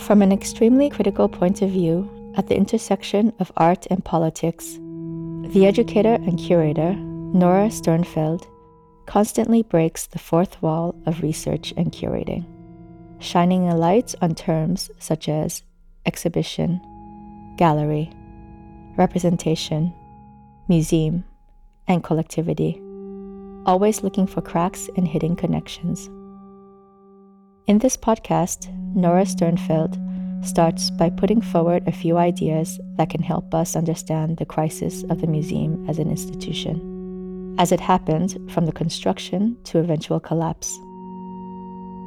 From an extremely critical point of view, at the intersection of art and politics, the educator and curator, Nora Sternfeld, constantly breaks the fourth wall of research and curating, shining a light on terms such as exhibition, gallery, representation, museum, and collectivity, always looking for cracks and hidden connections. In this podcast, Nora Sternfeld starts by putting forward a few ideas that can help us understand the crisis of the museum as an institution, as it happened from the construction to eventual collapse.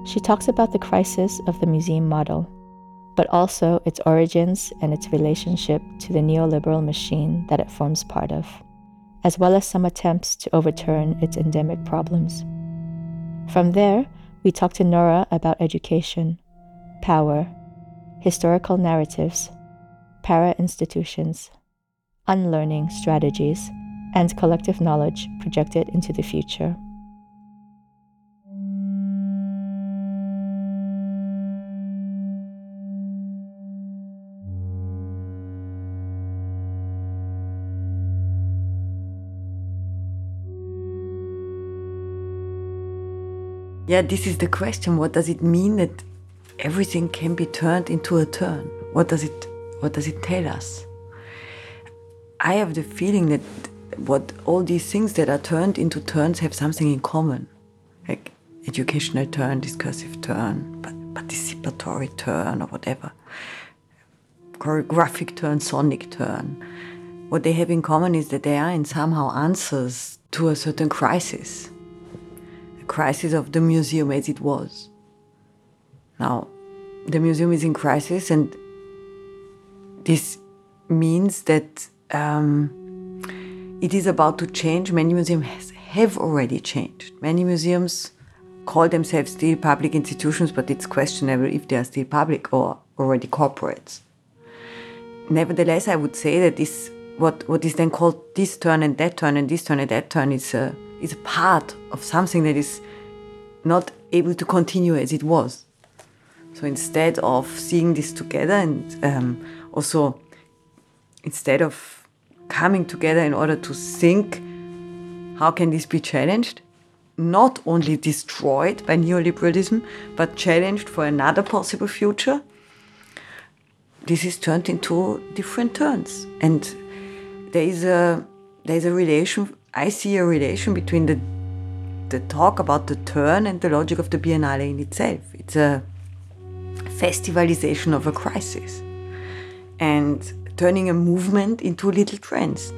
She talks about the crisis of the museum model, but also its origins and its relationship to the neoliberal machine that it forms part of, as well as some attempts to overturn its endemic problems. From there, we talk to Nora about education, power, historical narratives, para institutions, unlearning strategies, and collective knowledge projected into the future. Yeah, this is the question. What does it mean that everything can be turned into a turn. What does it what does it tell us? I have the feeling that what all these things that are turned into turns have something in common. Like educational turn, discursive turn, participatory turn or whatever. Choreographic turn, sonic turn. What they have in common is that they are in somehow answers to a certain crisis. Crisis of the museum as it was. Now, the museum is in crisis, and this means that um, it is about to change. Many museums have already changed. Many museums call themselves still public institutions, but it's questionable if they are still public or already corporates. Nevertheless, I would say that this what what is then called this turn and that turn and this turn and that turn is a is a part of something that is not able to continue as it was. So instead of seeing this together and um, also instead of coming together in order to think how can this be challenged, not only destroyed by neoliberalism, but challenged for another possible future, this is turned into different turns. And there is a there is a relation I see a relation between the the talk about the turn and the logic of the Biennale in itself. It's a festivalization of a crisis and turning a movement into little trends.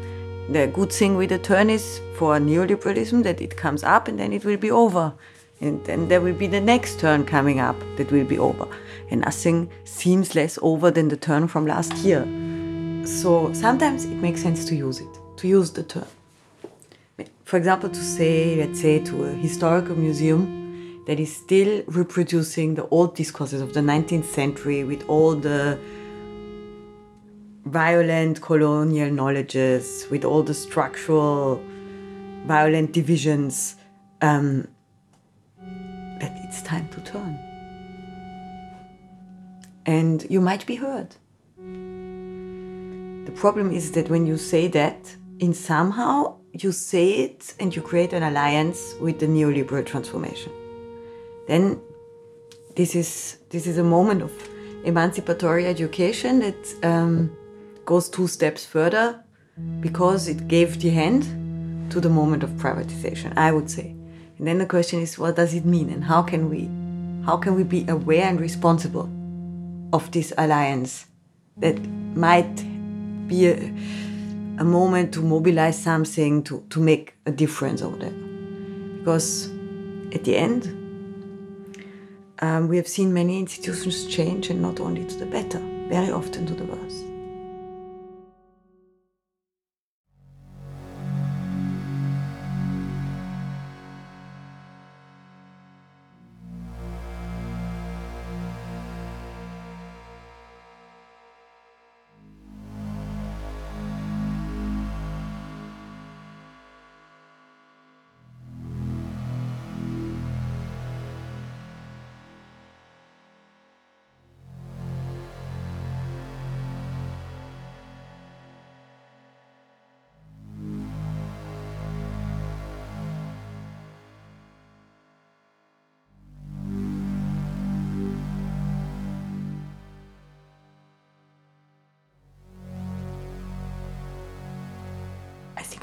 The good thing with the turn is for neoliberalism that it comes up and then it will be over. And then there will be the next turn coming up that will be over. And nothing seems less over than the turn from last year. So sometimes it makes sense to use it, to use the turn. For example, to say, let's say, to a historical museum, that is still reproducing the old discourses of the 19th century with all the violent colonial knowledges, with all the structural violent divisions, um, that it's time to turn. And you might be heard. The problem is that when you say that, in somehow you say it and you create an alliance with the neoliberal transformation. Then this is this is a moment of emancipatory education that um, goes two steps further because it gave the hand to the moment of privatization i would say. And then the question is what does it mean and how can we how can we be aware and responsible of this alliance that might be a, a moment to mobilize something to, to make a difference over there because at the end um, we have seen many institutions change and not only to the better, very often to the worse.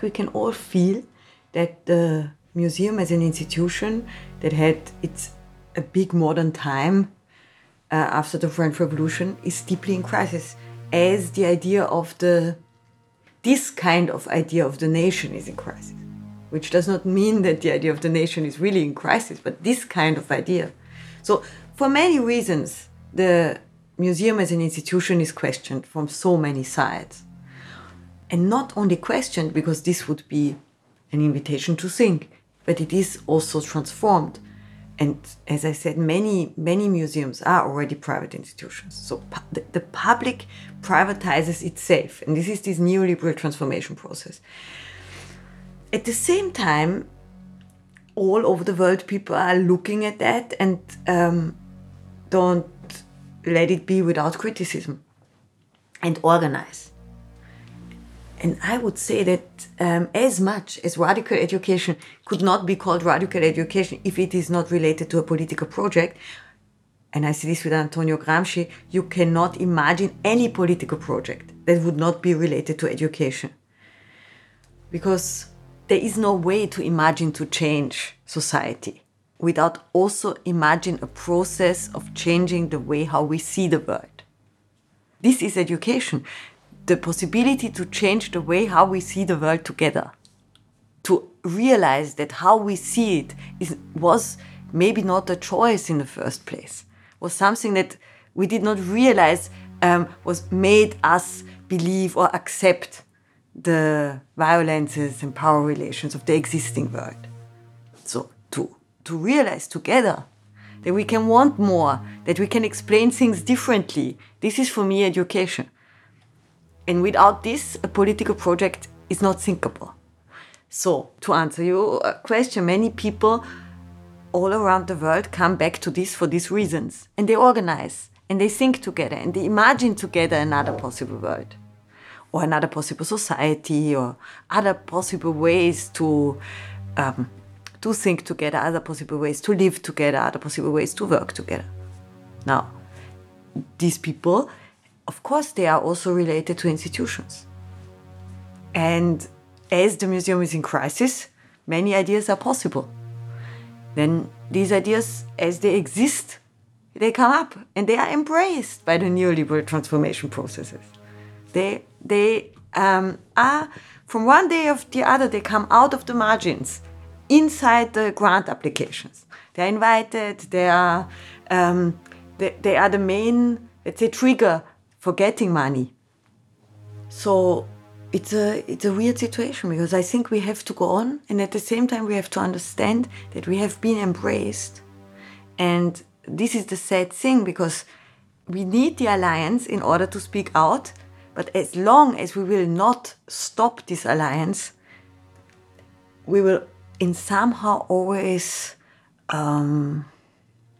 We can all feel that the museum as an institution that had its a big modern time uh, after the French Revolution is deeply in crisis, as the idea of the this kind of idea of the nation is in crisis, which does not mean that the idea of the nation is really in crisis, but this kind of idea. So, for many reasons, the museum as an institution is questioned from so many sides. And not only questioned because this would be an invitation to think, but it is also transformed. And as I said, many, many museums are already private institutions. So pu- the, the public privatizes itself. And this is this neoliberal transformation process. At the same time, all over the world, people are looking at that and um, don't let it be without criticism and organize. And I would say that um, as much as radical education could not be called radical education if it is not related to a political project, and I see this with Antonio Gramsci, you cannot imagine any political project that would not be related to education. Because there is no way to imagine to change society without also imagine a process of changing the way how we see the world. This is education the possibility to change the way how we see the world together. To realize that how we see it is, was maybe not a choice in the first place was something that we did not realize um, was made us believe or accept the violences and power relations of the existing world. So to to realize together that we can want more that we can explain things differently this is for me education and without this, a political project is not thinkable. So, to answer your question, many people all around the world come back to this for these reasons. And they organize and they think together and they imagine together another possible world or another possible society or other possible ways to, um, to think together, other possible ways to live together, other possible ways to work together. Now, these people of course, they are also related to institutions. And as the museum is in crisis, many ideas are possible. Then these ideas, as they exist, they come up and they are embraced by the neoliberal transformation processes. They, they um, are, from one day of the other, they come out of the margins inside the grant applications. They are invited, they are, um, they, they are the main, let's say, trigger for getting money. So it's a it's a weird situation because I think we have to go on and at the same time we have to understand that we have been embraced. And this is the sad thing because we need the alliance in order to speak out, but as long as we will not stop this alliance, we will in somehow always um,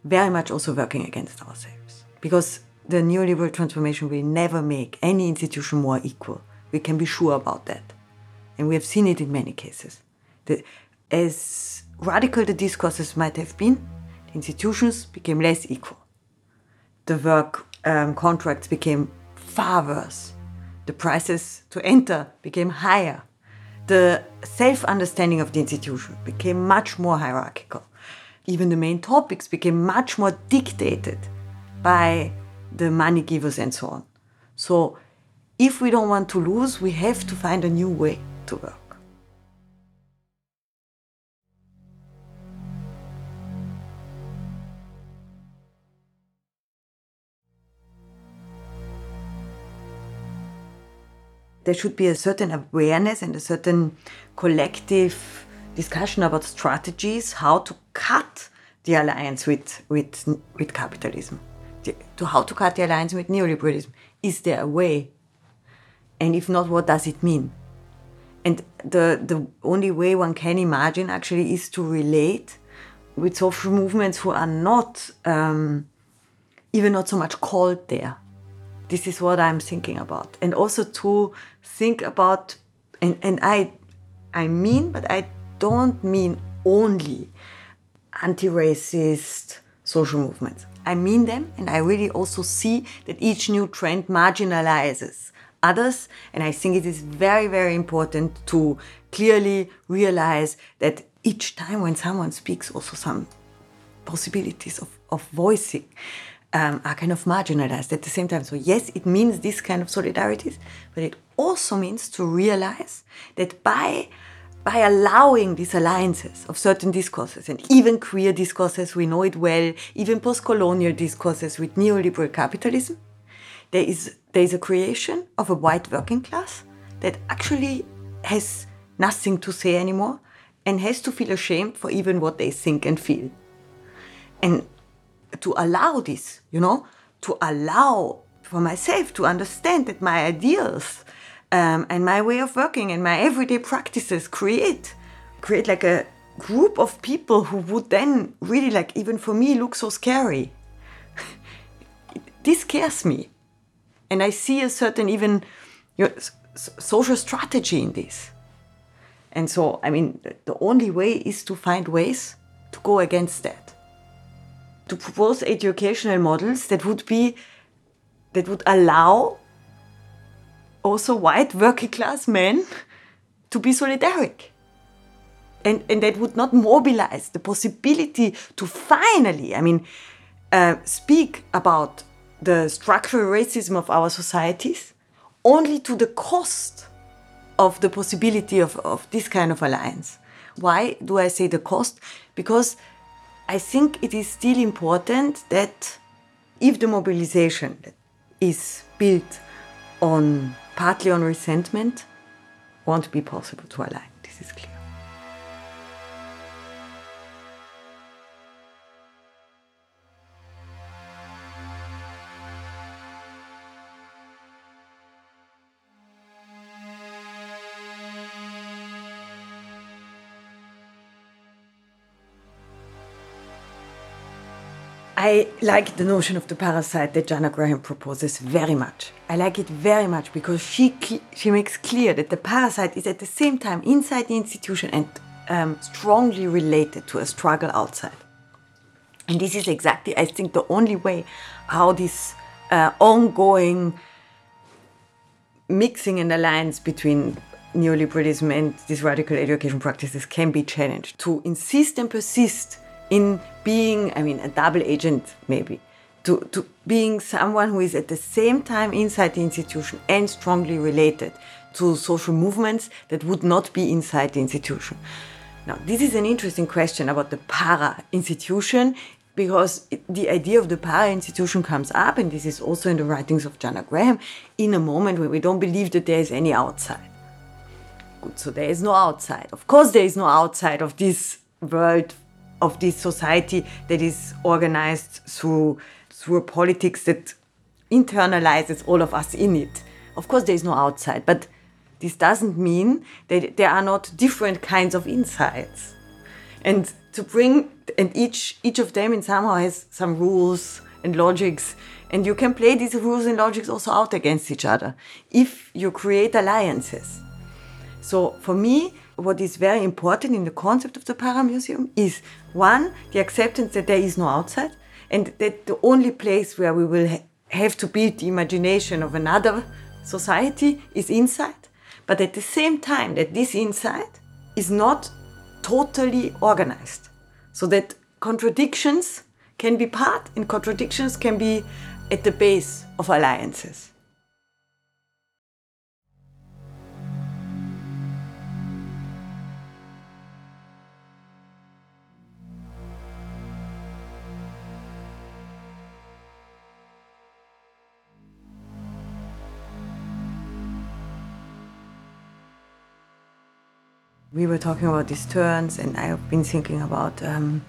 very much also working against ourselves because the neoliberal transformation will never make any institution more equal. We can be sure about that. And we have seen it in many cases. The, as radical the discourses might have been, the institutions became less equal. The work um, contracts became far worse. The prices to enter became higher. The self understanding of the institution became much more hierarchical. Even the main topics became much more dictated by the money givers and so on. So if we don't want to lose, we have to find a new way to work. There should be a certain awareness and a certain collective discussion about strategies how to cut the alliance with, with, with capitalism to how to cut the alliance with neoliberalism. Is there a way? And if not, what does it mean? And the, the only way one can imagine actually is to relate with social movements who are not um, even not so much called there. This is what I'm thinking about. And also to think about, and, and I, I mean, but I don't mean only anti racist social movements. I mean them, and I really also see that each new trend marginalizes others. And I think it is very, very important to clearly realize that each time when someone speaks, also some possibilities of, of voicing um, are kind of marginalized at the same time. So, yes, it means this kind of solidarities, but it also means to realize that by by allowing these alliances of certain discourses and even queer discourses, we know it well, even post colonial discourses with neoliberal capitalism, there is, there is a creation of a white working class that actually has nothing to say anymore and has to feel ashamed for even what they think and feel. And to allow this, you know, to allow for myself to understand that my ideals um, and my way of working and my everyday practices create create like a group of people who would then really like even for me look so scary. This scares me. And i see a certain even you know, social strategy in this. And so i mean the only way is to find ways to go against that. To propose educational models that would be that would allow also white working class men to be solidaric. And, and that would not mobilize the possibility to finally, I mean, uh, speak about the structural racism of our societies only to the cost of the possibility of, of this kind of alliance. Why do I say the cost? Because I think it is still important that if the mobilization is built on partly on resentment, won't be possible to align. This is clear. I like the notion of the parasite that Janna Graham proposes very much. I like it very much because she she makes clear that the parasite is at the same time inside the institution and um, strongly related to a struggle outside. And this is exactly, I think, the only way how this uh, ongoing mixing and alliance between neoliberalism and these radical education practices can be challenged. To insist and persist in being, I mean, a double agent maybe, to, to being someone who is at the same time inside the institution and strongly related to social movements that would not be inside the institution. Now, this is an interesting question about the para institution because the idea of the para institution comes up, and this is also in the writings of Janna Graham, in a moment where we don't believe that there is any outside. Good, so there is no outside. Of course, there is no outside of this world of this society that is organized through through a politics that internalizes all of us in it. Of course, there is no outside, but this doesn't mean that there are not different kinds of insides. And to bring and each each of them in somehow has some rules and logics and you can play these rules and logics also out against each other if you create alliances so for me what is very important in the concept of the Paramuseum is one, the acceptance that there is no outside, and that the only place where we will ha- have to build the imagination of another society is inside, but at the same time, that this inside is not totally organized, so that contradictions can be part and contradictions can be at the base of alliances. We were talking about these turns, and I've been thinking about um,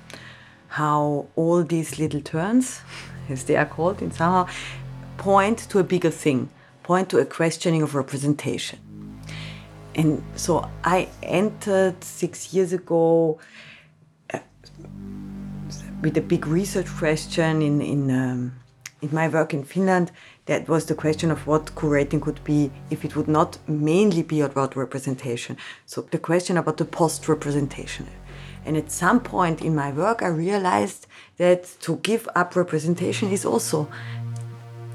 how all these little turns, as they are called in somehow, point to a bigger thing, point to a questioning of representation. And so I entered six years ago uh, with a big research question in, in, um, in my work in Finland that was the question of what curating could be if it would not mainly be about representation. So the question about the post representation. And at some point in my work, I realized that to give up representation is also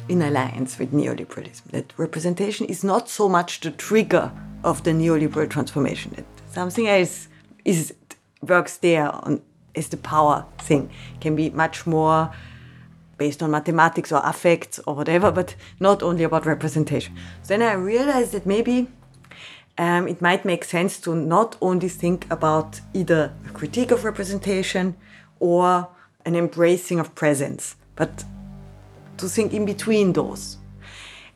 in alliance with neoliberalism. That representation is not so much the trigger of the neoliberal transformation. That something else is works there on is the power thing. Can be much more based on mathematics or affects or whatever, but not only about representation. So then I realized that maybe um, it might make sense to not only think about either a critique of representation or an embracing of presence, but to think in between those.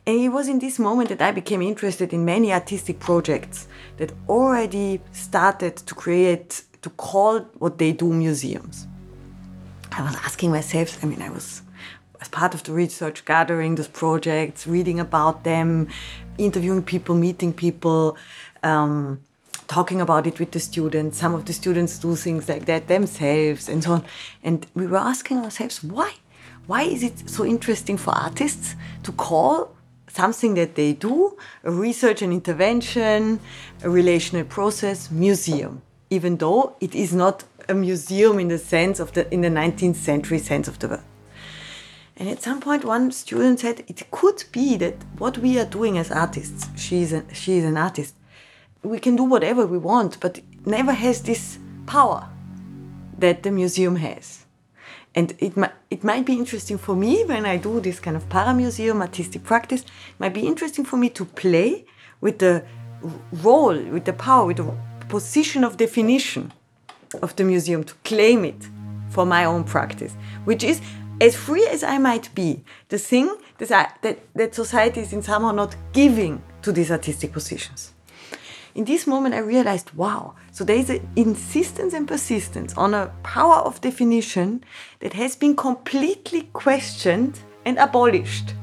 And it was in this moment that I became interested in many artistic projects that already started to create, to call what they do museums. I was asking myself, I mean, I was as part of the research gathering those projects, reading about them, interviewing people, meeting people, um, talking about it with the students. Some of the students do things like that themselves and so on. And we were asking ourselves, why? Why is it so interesting for artists to call something that they do a research and intervention, a relational process, museum, even though it is not a museum in the sense of the in the 19th century sense of the word. And at some point, one student said it could be that what we are doing as artists, she's a, she is an artist, we can do whatever we want, but never has this power that the museum has. And it, it might be interesting for me when I do this kind of para-museum artistic practice, it might be interesting for me to play with the role, with the power, with the position of definition of the museum, to claim it for my own practice, which is as free as I might be, the thing that, I, that, that society is in somehow not giving to these artistic positions. In this moment, I realized, wow, so there is an insistence and persistence on a power of definition that has been completely questioned and abolished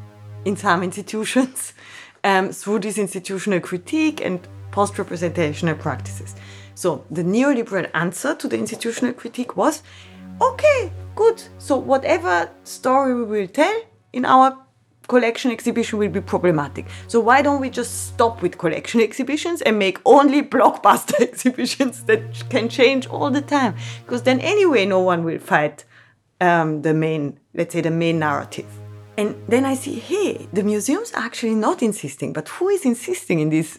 in some institutions um, through this institutional critique and post representational practices. So, the neoliberal answer to the institutional critique was okay, good. So whatever story we will tell in our collection exhibition will be problematic. So why don't we just stop with collection exhibitions and make only blockbuster exhibitions that can change all the time? Because then anyway, no one will fight um, the main, let's say, the main narrative. And then I see, hey, the museum's are actually not insisting, but who is insisting in this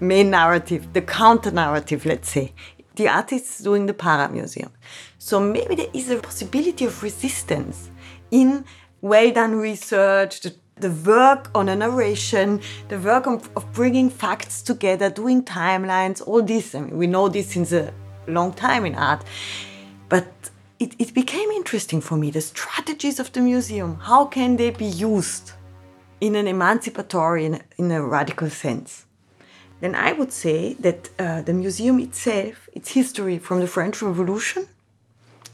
main narrative, the counter narrative, let's say? The artists doing the para museum. So maybe there is a possibility of resistance in well done research, the, the work on a narration, the work of, bringing facts together, doing timelines, all this. I mean, we know this since a long time in art. But it, it became interesting for me the strategies of the museum. How can they be used in an emancipatory, in in a radical sense? Then I would say that uh, the museum itself, its history from the French Revolution,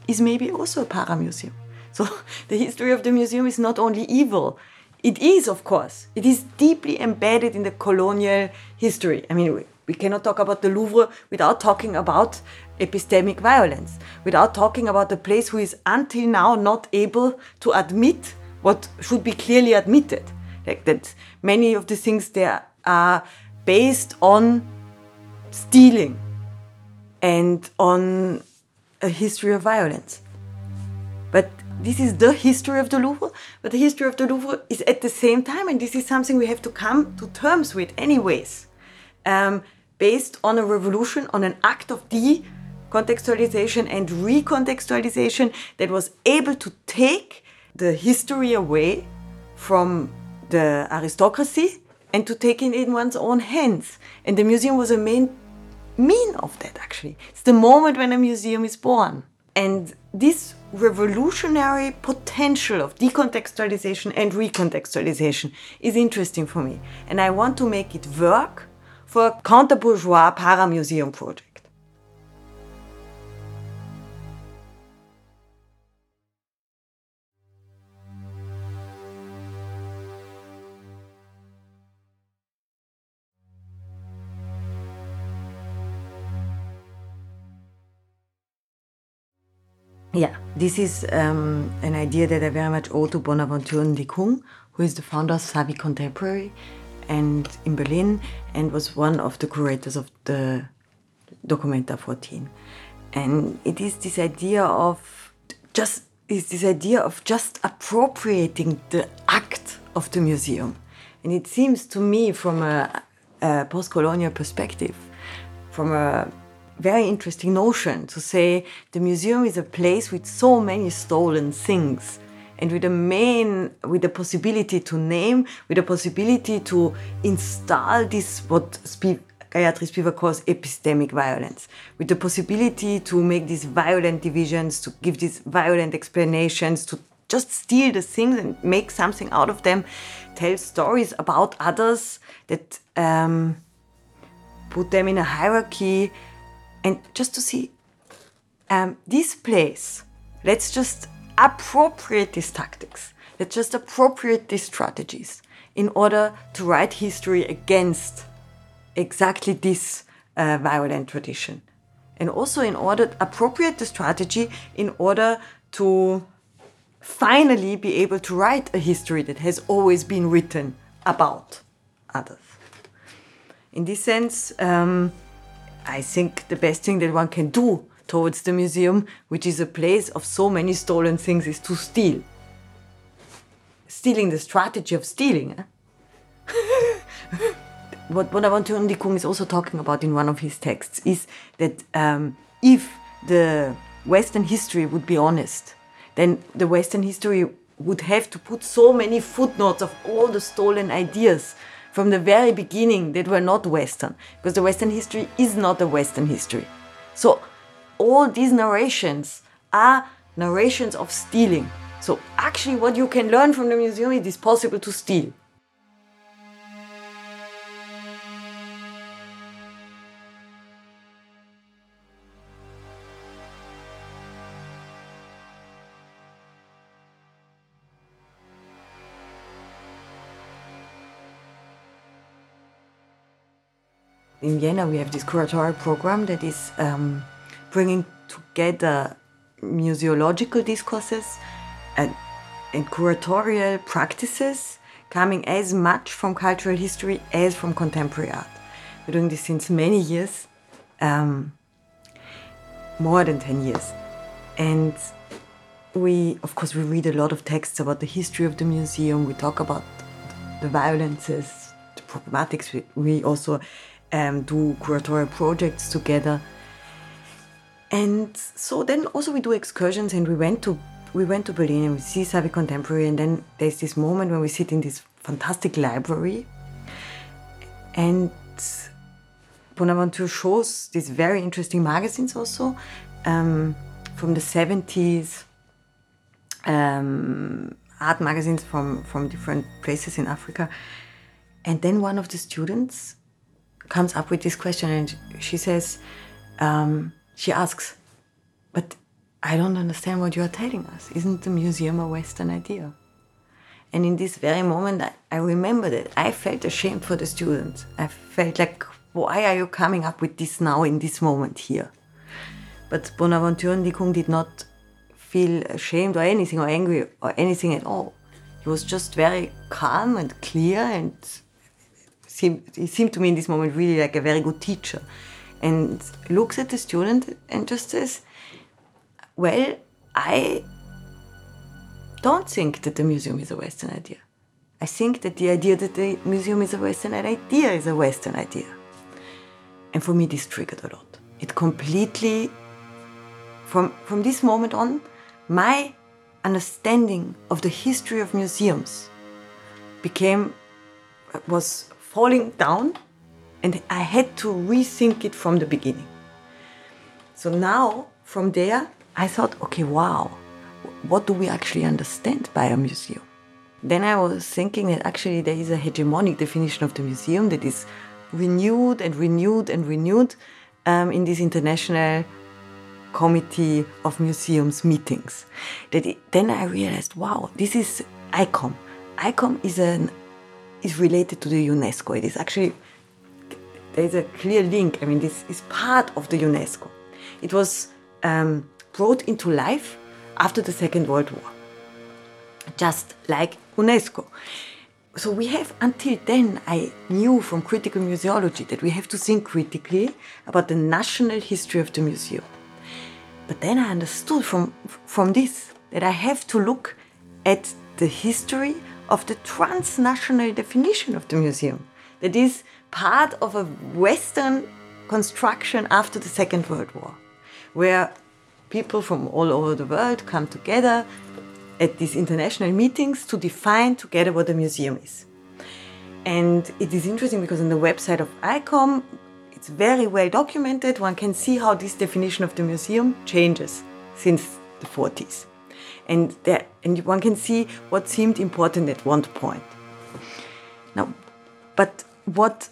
is maybe also a para museum. So the history of the museum is not only evil, it is, of course, it is deeply embedded in the colonial history. I mean, we, we cannot talk about the Louvre without talking about epistemic violence, without talking about the place who is until now not able to admit what should be clearly admitted. Like that many of the things there are based on stealing and on a history of violence. But this is the history of the Louvre, but the history of the Louvre is at the same time, and this is something we have to come to terms with, anyways, um, based on a revolution, on an act of decontextualization and recontextualization that was able to take the history away from the aristocracy and to take it in one's own hands. And the museum was a main mean of that actually. It's the moment when a museum is born. And this revolutionary potential of decontextualization and recontextualization is interesting for me. And I want to make it work for a counter bourgeois para museum project. Yeah, this is um, an idea that I very much owe to Bonaventure Ndikung, who is the founder of SAVVY Contemporary and in Berlin and was one of the curators of the Documenta 14. And it is this idea of just is this idea of just appropriating the act of the museum. And it seems to me, from a, a post colonial perspective, from a very interesting notion to say the museum is a place with so many stolen things and with the main with the possibility to name with the possibility to install this what Gayatri Spivak calls epistemic violence, with the possibility to make these violent divisions, to give these violent explanations, to just steal the things and make something out of them, tell stories about others that um, put them in a hierarchy, and just to see um, this place, let's just appropriate these tactics, let's just appropriate these strategies in order to write history against exactly this uh, violent tradition. And also in order to appropriate the strategy in order to finally be able to write a history that has always been written about others. In this sense, um, I think the best thing that one can do towards the museum, which is a place of so many stolen things, is to steal. Stealing the strategy of stealing. Eh? what Bonaventure Ndikung is also talking about in one of his texts is that um, if the Western history would be honest, then the Western history would have to put so many footnotes of all the stolen ideas from the very beginning that were not Western, because the Western history is not a Western history. So all these narrations are narrations of stealing. So actually, what you can learn from the museum it is possible to steal. In Vienna, we have this curatorial program that is um, bringing together museological discourses and, and curatorial practices coming as much from cultural history as from contemporary art. We're doing this since many years, um, more than 10 years. And we, of course, we read a lot of texts about the history of the museum. We talk about the violences, the problematics. We, we also um, do curatorial projects together. And so then also we do excursions and we went to we went to Berlin and we see SAVVY Contemporary and then there's this moment when we sit in this fantastic library and Bonaventure shows these very interesting magazines also um, from the 70s, um, art magazines from, from different places in Africa. And then one of the students comes up with this question and she says, um, she asks, but I don't understand what you are telling us. Isn't the museum a Western idea? And in this very moment, I, I that I felt ashamed for the students. I felt like, why are you coming up with this now in this moment here? But Bonaventure Ndikung did not feel ashamed or anything or angry or anything at all. He was just very calm and clear and seemed, he seemed to me in this moment really like a very good teacher and looks at the student and just says, Well, I don't think that the museum is a Western idea. I think that the idea that the museum is a Western idea is a Western idea. And for me, this triggered a lot. It completely, from, from this moment on, my understanding of the history of museums became, was falling down and I had to rethink it from the beginning. So now, from there, I thought, okay, wow, what do we actually understand by a museum? Then I was thinking that actually there is a hegemonic definition of the museum that is renewed and renewed and renewed um, in this international committee of museums meetings. That it, then I realized, wow, this is ICOM. ICOM is an is related to the UNESCO. It is actually, there's a clear link. I mean, this is part of the UNESCO. It was um, brought into life after the Second World War, just like UNESCO. So we have, until then, I knew from critical museology that we have to think critically about the national history of the museum. But then I understood from, from this that I have to look at the history of the transnational definition of the museum that is part of a Western construction after the Second World War, where people from all over the world come together at these international meetings to define together what a museum is. And it is interesting because on the website of ICOM, it's very well documented. One can see how this definition of the museum changes since the 40s. And, and one can see what seemed important at one point. Now, but what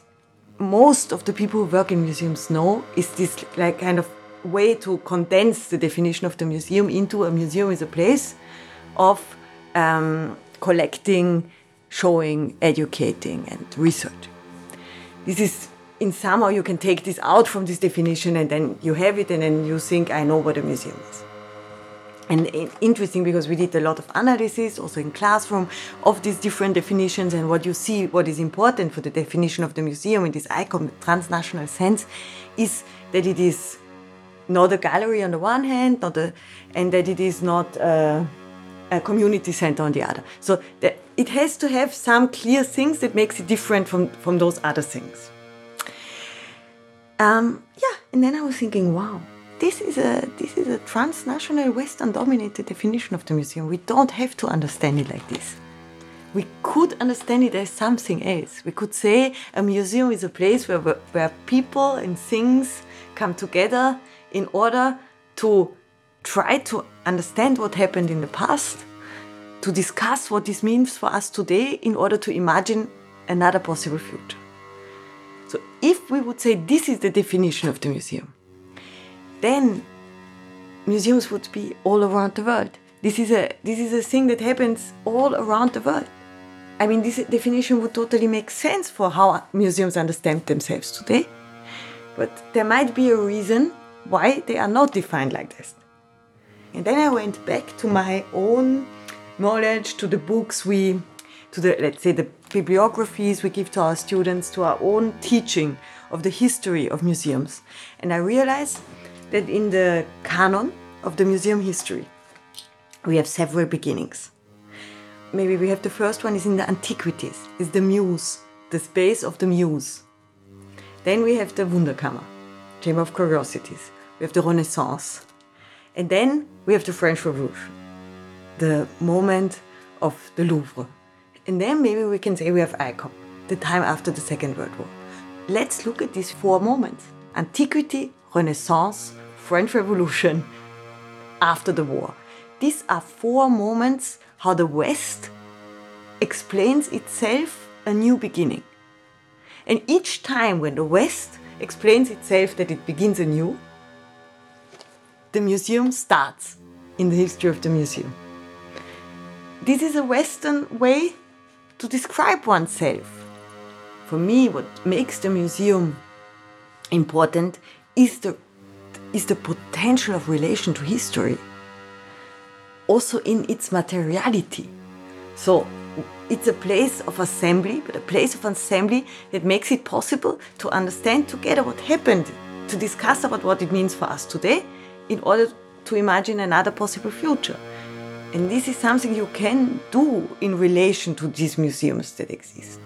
most of the people who work in museums know is this like kind of way to condense the definition of the museum into a museum is a place of um, collecting, showing, educating, and research. This is in somehow you can take this out from this definition and then you have it and then you think I know what a museum is and interesting because we did a lot of analysis also in classroom of these different definitions and what you see what is important for the definition of the museum in this ICOM transnational sense is that it is not a gallery on the one hand not a, and that it is not a, a community center on the other. So it has to have some clear things that makes it different from, from those other things. Um, yeah and then i was thinking wow this is a this is a transnational Western dominated definition of the museum. We don't have to understand it like this. We could understand it as something else. We could say a museum is a place where, where people and things come together in order to try to understand what happened in the past, to discuss what this means for us today in order to imagine another possible future. So, if we would say this is the definition of the museum, then museums would be all around the world. This is a this is a thing that happens all around the world. I mean, this definition would totally make sense for how museums understand themselves today. But there might be a reason why they are not defined like this. And then I went back to my own knowledge, to the books we, to the, let's say, the bibliographies we give to our students, to our own teaching of the history of museums. And I realized that in the canon of the museum history, we have several beginnings. Maybe we have the first one is in the antiquities, is the muse, the space of the muse. Then we have the Wunderkammer, Chamber of Curiosities. We have the Renaissance. And then we have the French Revolution, the moment of the Louvre. And then maybe we can say we have ICOM, the time after the Second World War. Let's look at these four moments antiquity, Renaissance, French Revolution, after the war. These are four moments how the West explains itself a new beginning. And each time when the West explains itself that it begins anew, the museum starts in the history of the museum. This is a Western way to describe oneself. For me, what makes the museum important is the is the potential of relation to history, also in its materiality. So it's a place of assembly, but a place of assembly that makes it possible to understand together what happened, to discuss about what it means for us today, in order to imagine another possible future. And this is something you can do in relation to these museums that exist.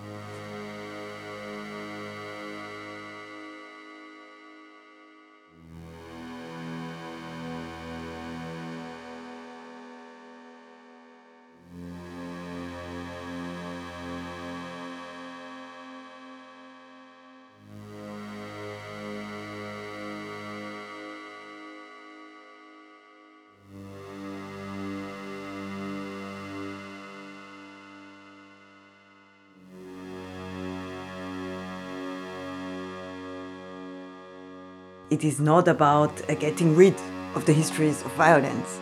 It is not about uh, getting rid of the histories of violence.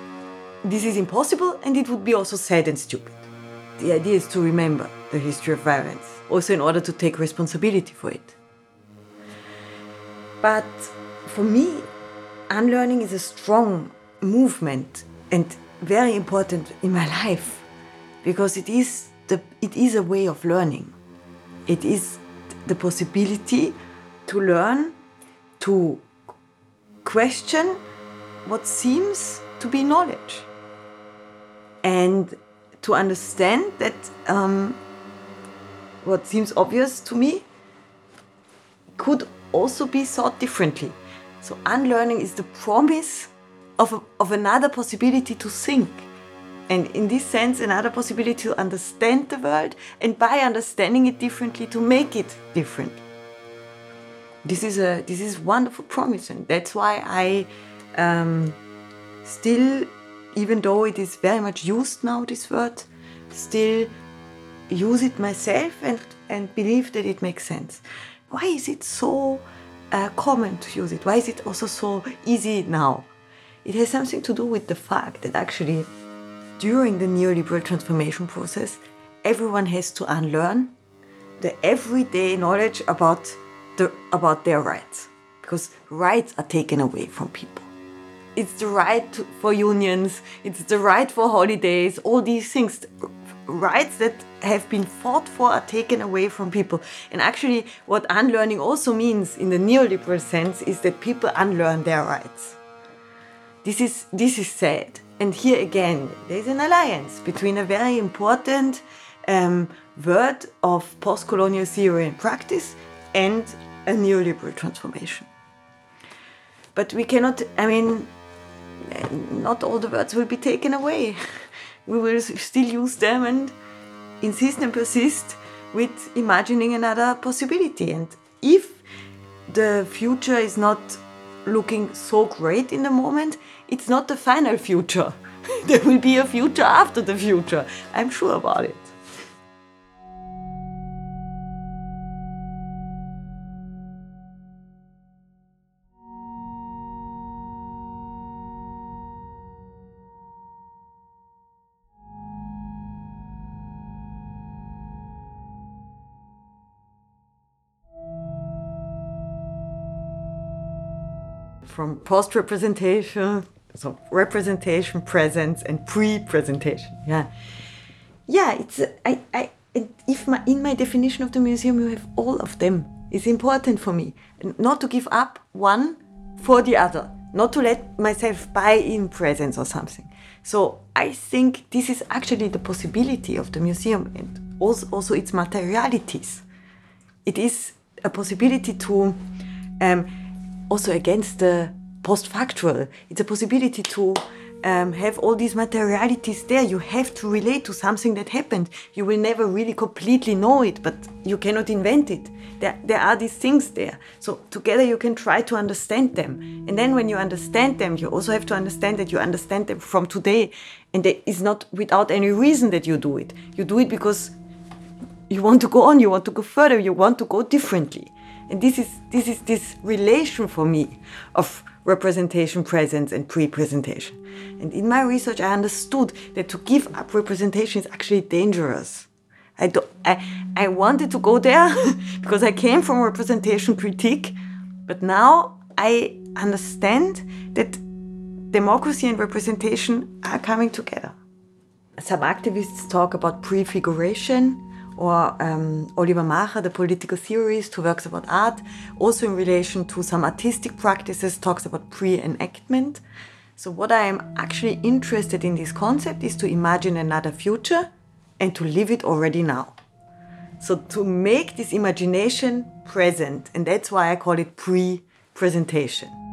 This is impossible and it would be also sad and stupid. The idea is to remember the history of violence, also in order to take responsibility for it. But for me, unlearning is a strong movement and very important in my life because it is, the, it is a way of learning. It is the possibility to learn to question what seems to be knowledge and to understand that um, what seems obvious to me could also be thought differently. So, unlearning is the promise of, a, of another possibility to think. And in this sense, another possibility to understand the world and by understanding it differently, to make it different. This is a this is wonderful promise, and that's why I um, still, even though it is very much used now, this word, still use it myself and, and believe that it makes sense. Why is it so uh, common to use it? Why is it also so easy now? It has something to do with the fact that actually during the neoliberal transformation process, everyone has to unlearn the everyday knowledge about, the, about their rights because rights are taken away from people. It's the right for unions, it's the right for holidays, all these things rights that have been fought for are taken away from people. And actually, what unlearning also means in the neoliberal sense is that people unlearn their rights. This is, this is sad. And here again, there's an alliance between a very important um, word of post colonial theory and practice and a neoliberal transformation. But we cannot, I mean, not all the words will be taken away. we will still use them and insist and persist with imagining another possibility. And if the future is not looking so great in the moment, it's not the final future. there will be a future after the future. I'm sure about it. From post representation, so representation, presence, and pre presentation. Yeah. Yeah, it's, I, I, if my, in my definition of the museum, you have all of them. It's important for me not to give up one for the other, not to let myself buy in presence or something. So I think this is actually the possibility of the museum and also, also its materialities. It is a possibility to um, also against the post-factual. It's a possibility to um, have all these materialities there. You have to relate to something that happened. You will never really completely know it, but you cannot invent it. There, there are these things there. So together you can try to understand them. And then when you understand them, you also have to understand that you understand them from today. And it is not without any reason that you do it. You do it because you want to go on, you want to go further, you want to go differently. And this is this is this relation for me of representation, presence, and pre-presentation. And in my research, I understood that to give up representation is actually dangerous. I, do, I, I wanted to go there because I came from representation critique, but now I understand that democracy and representation are coming together. Some activists talk about prefiguration, or um, Oliver Marchart, the political theorist who works about art, also in relation to some artistic practices, talks about pre-enactment. So what I am actually interested in this concept is to imagine another future and to live it already now. So to make this imagination present, and that's why I call it pre-presentation.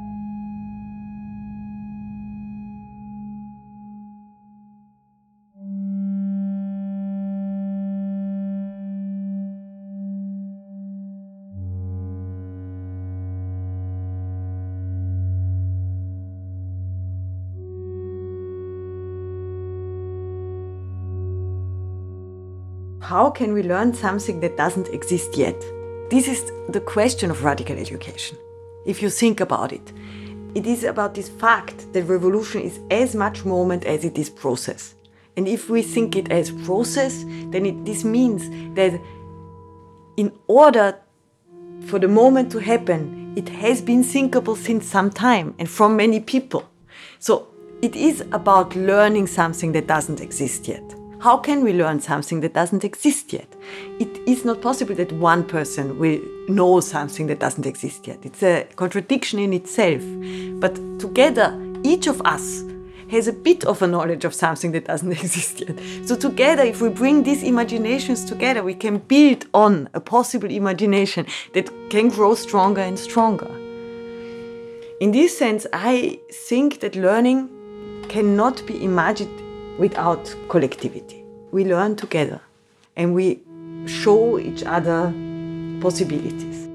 How can we learn something that doesn't exist yet? This is the question of radical education. If you think about it, it is about this fact that revolution is as much moment as it is process. And if we think it as process, then it, this means that in order for the moment to happen, it has been thinkable since some time and from many people. So it is about learning something that doesn't exist yet. How can we learn something that doesn't exist yet? It is not possible that one person will know something that doesn't exist yet. It's a contradiction in itself. But together, each of us has a bit of a knowledge of something that doesn't exist yet. So, together, if we bring these imaginations together, we can build on a possible imagination that can grow stronger and stronger. In this sense, I think that learning cannot be imagined without collectivity. We learn together and we show each other possibilities.